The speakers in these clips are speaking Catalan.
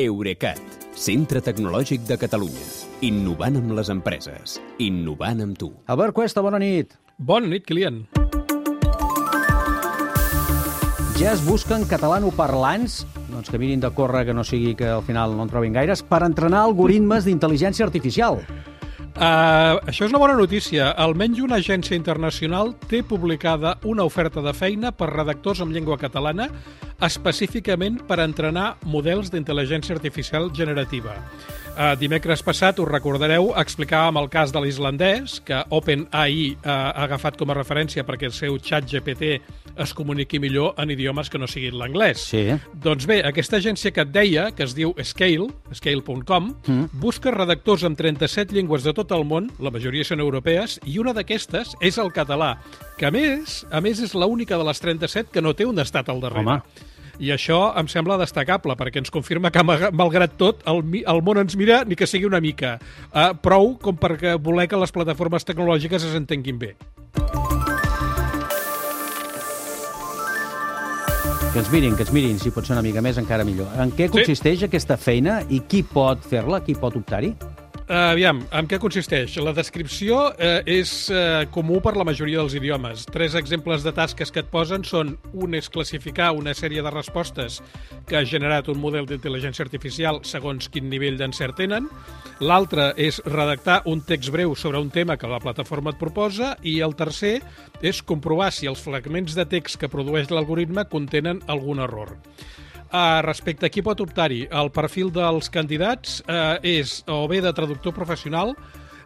Eurecat, centre tecnològic de Catalunya. Innovant amb les empreses. Innovant amb tu. Albert Cuesta, bona nit. Bona nit, Kilian. Ja es busquen catalanoparlants doncs que mirin de córrer, que no sigui que al final no en trobin gaires, per entrenar algoritmes d'intel·ligència artificial. Uh, això és una bona notícia. Almenys una agència internacional té publicada una oferta de feina per redactors en llengua catalana específicament per entrenar models d'intel·ligència artificial generativa. Uh, dimecres passat, us recordareu, explicàvem el cas de l'islandès, que OpenAI uh, ha agafat com a referència perquè el seu xat GPT es comuniqui millor en idiomes que no siguin l'anglès. Sí. Doncs bé, aquesta agència que et deia, que es diu Scale, scale.com, mm. busca redactors en 37 llengües de tot el món, la majoria són europees, i una d'aquestes és el català, que a més, a més és l'única de les 37 que no té un estat al darrere. Home. I això em sembla destacable, perquè ens confirma que, malgrat tot, el, el món ens mira ni que sigui una mica. Uh, prou com perquè voler que les plataformes tecnològiques es entenguin bé. Que ens mirin, que ens mirin, si pot ser una mica més, encara millor. En què consisteix sí. aquesta feina i qui pot fer-la, qui pot optar-hi? Uh, aviam, en què consisteix? La descripció uh, és uh, comú per la majoria dels idiomes. Tres exemples de tasques que et posen són un és classificar una sèrie de respostes que ha generat un model d'intel·ligència artificial segons quin nivell d'encert tenen. L'altre és redactar un text breu sobre un tema que la plataforma et proposa i el tercer és comprovar si els fragments de text que produeix l'algoritme contenen algun error. Uh, respecte a qui pot optar-hi, el perfil dels candidats uh, és o bé de traductor professional,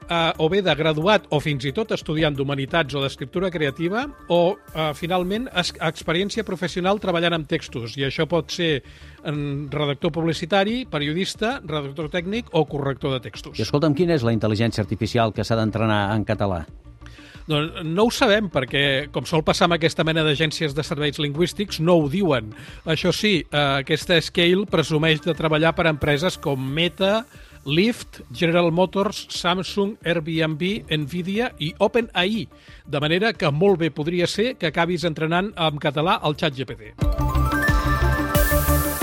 uh, o bé de graduat o fins i tot estudiant d'humanitats o d'escriptura creativa, o, uh, finalment, experiència professional treballant amb textos. I això pot ser en redactor publicitari, periodista, redactor tècnic o corrector de textos. I escolta'm, quina és la intel·ligència artificial que s'ha d'entrenar en català? Doncs no ho sabem, perquè, com sol passar amb aquesta mena d'agències de serveis lingüístics, no ho diuen. Això sí, eh, aquesta Scale presumeix de treballar per empreses com Meta, Lyft, General Motors, Samsung, Airbnb, Nvidia i OpenAI, de manera que molt bé podria ser que acabis entrenant en català el xat GPT.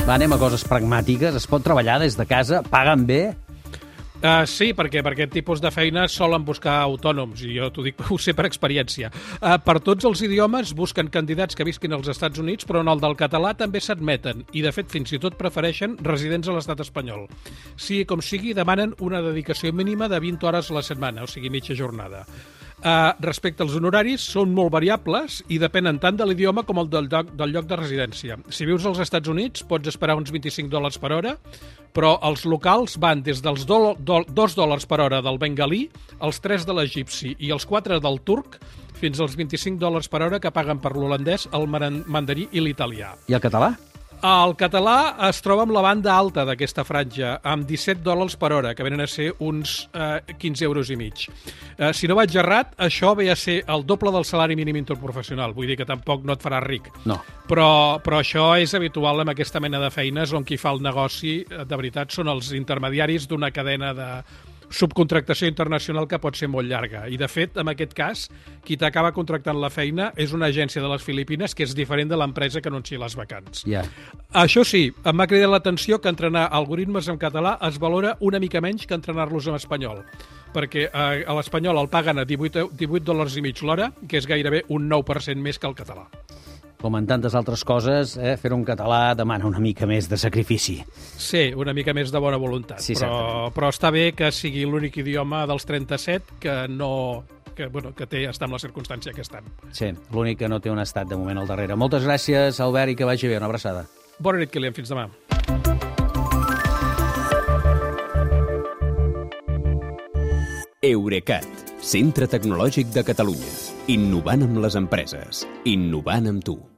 Va, anem a coses pragmàtiques. Es pot treballar des de casa, paguen bé, Uh, sí, perquè per aquest tipus de feina solen buscar autònoms, i jo t'ho dic, ho sé per experiència. Uh, per tots els idiomes busquen candidats que visquin als Estats Units, però en el del català també s'admeten, i de fet fins i tot prefereixen residents a l'estat espanyol. Sí, com sigui, demanen una dedicació mínima de 20 hores a la setmana, o sigui, mitja jornada. Uh, respecte als honoraris, són molt variables i depenen tant de l'idioma com el del lloc, del lloc de residència. Si vius als Estats Units, pots esperar uns 25 dòlars per hora, però els locals van des dels do, do, 2 dòlars per hora del bengalí, els 3 de l'egipci i els 4 del turc, fins als 25 dòlars per hora que paguen per l'holandès, el mandarí i l'italià. I el català? El català es troba amb la banda alta d'aquesta franja, amb 17 dòlars per hora, que venen a ser uns eh, 15 euros i mig. Eh, si no vaig errat, això ve a ser el doble del salari mínim interprofessional. Vull dir que tampoc no et farà ric. No. Però, però això és habitual amb aquesta mena de feines on qui fa el negoci, eh, de veritat, són els intermediaris d'una cadena de subcontractació internacional que pot ser molt llarga. I, de fet, en aquest cas, qui t'acaba contractant la feina és una agència de les Filipines que és diferent de l'empresa que anuncia les vacants. Yeah. Això sí, em va cridar l'atenció que entrenar algoritmes en català es valora una mica menys que entrenar-los en espanyol perquè eh, a l'espanyol el paguen a 18, 18 dòlars i mig l'hora, que és gairebé un 9% més que el català com en tantes altres coses, eh, fer un català demana una mica més de sacrifici. Sí, una mica més de bona voluntat. Sí, però, però està bé que sigui l'únic idioma dels 37 que no que, bueno, que té, està en la circumstància que estan. Sí, l'únic que no té un estat de moment al darrere. Moltes gràcies, Albert, i que vagi bé. Una abraçada. Bona nit, Kilian. Fins demà. Eurecat, centre tecnològic de Catalunya. Innovant amb les empreses. Innovant amb tu.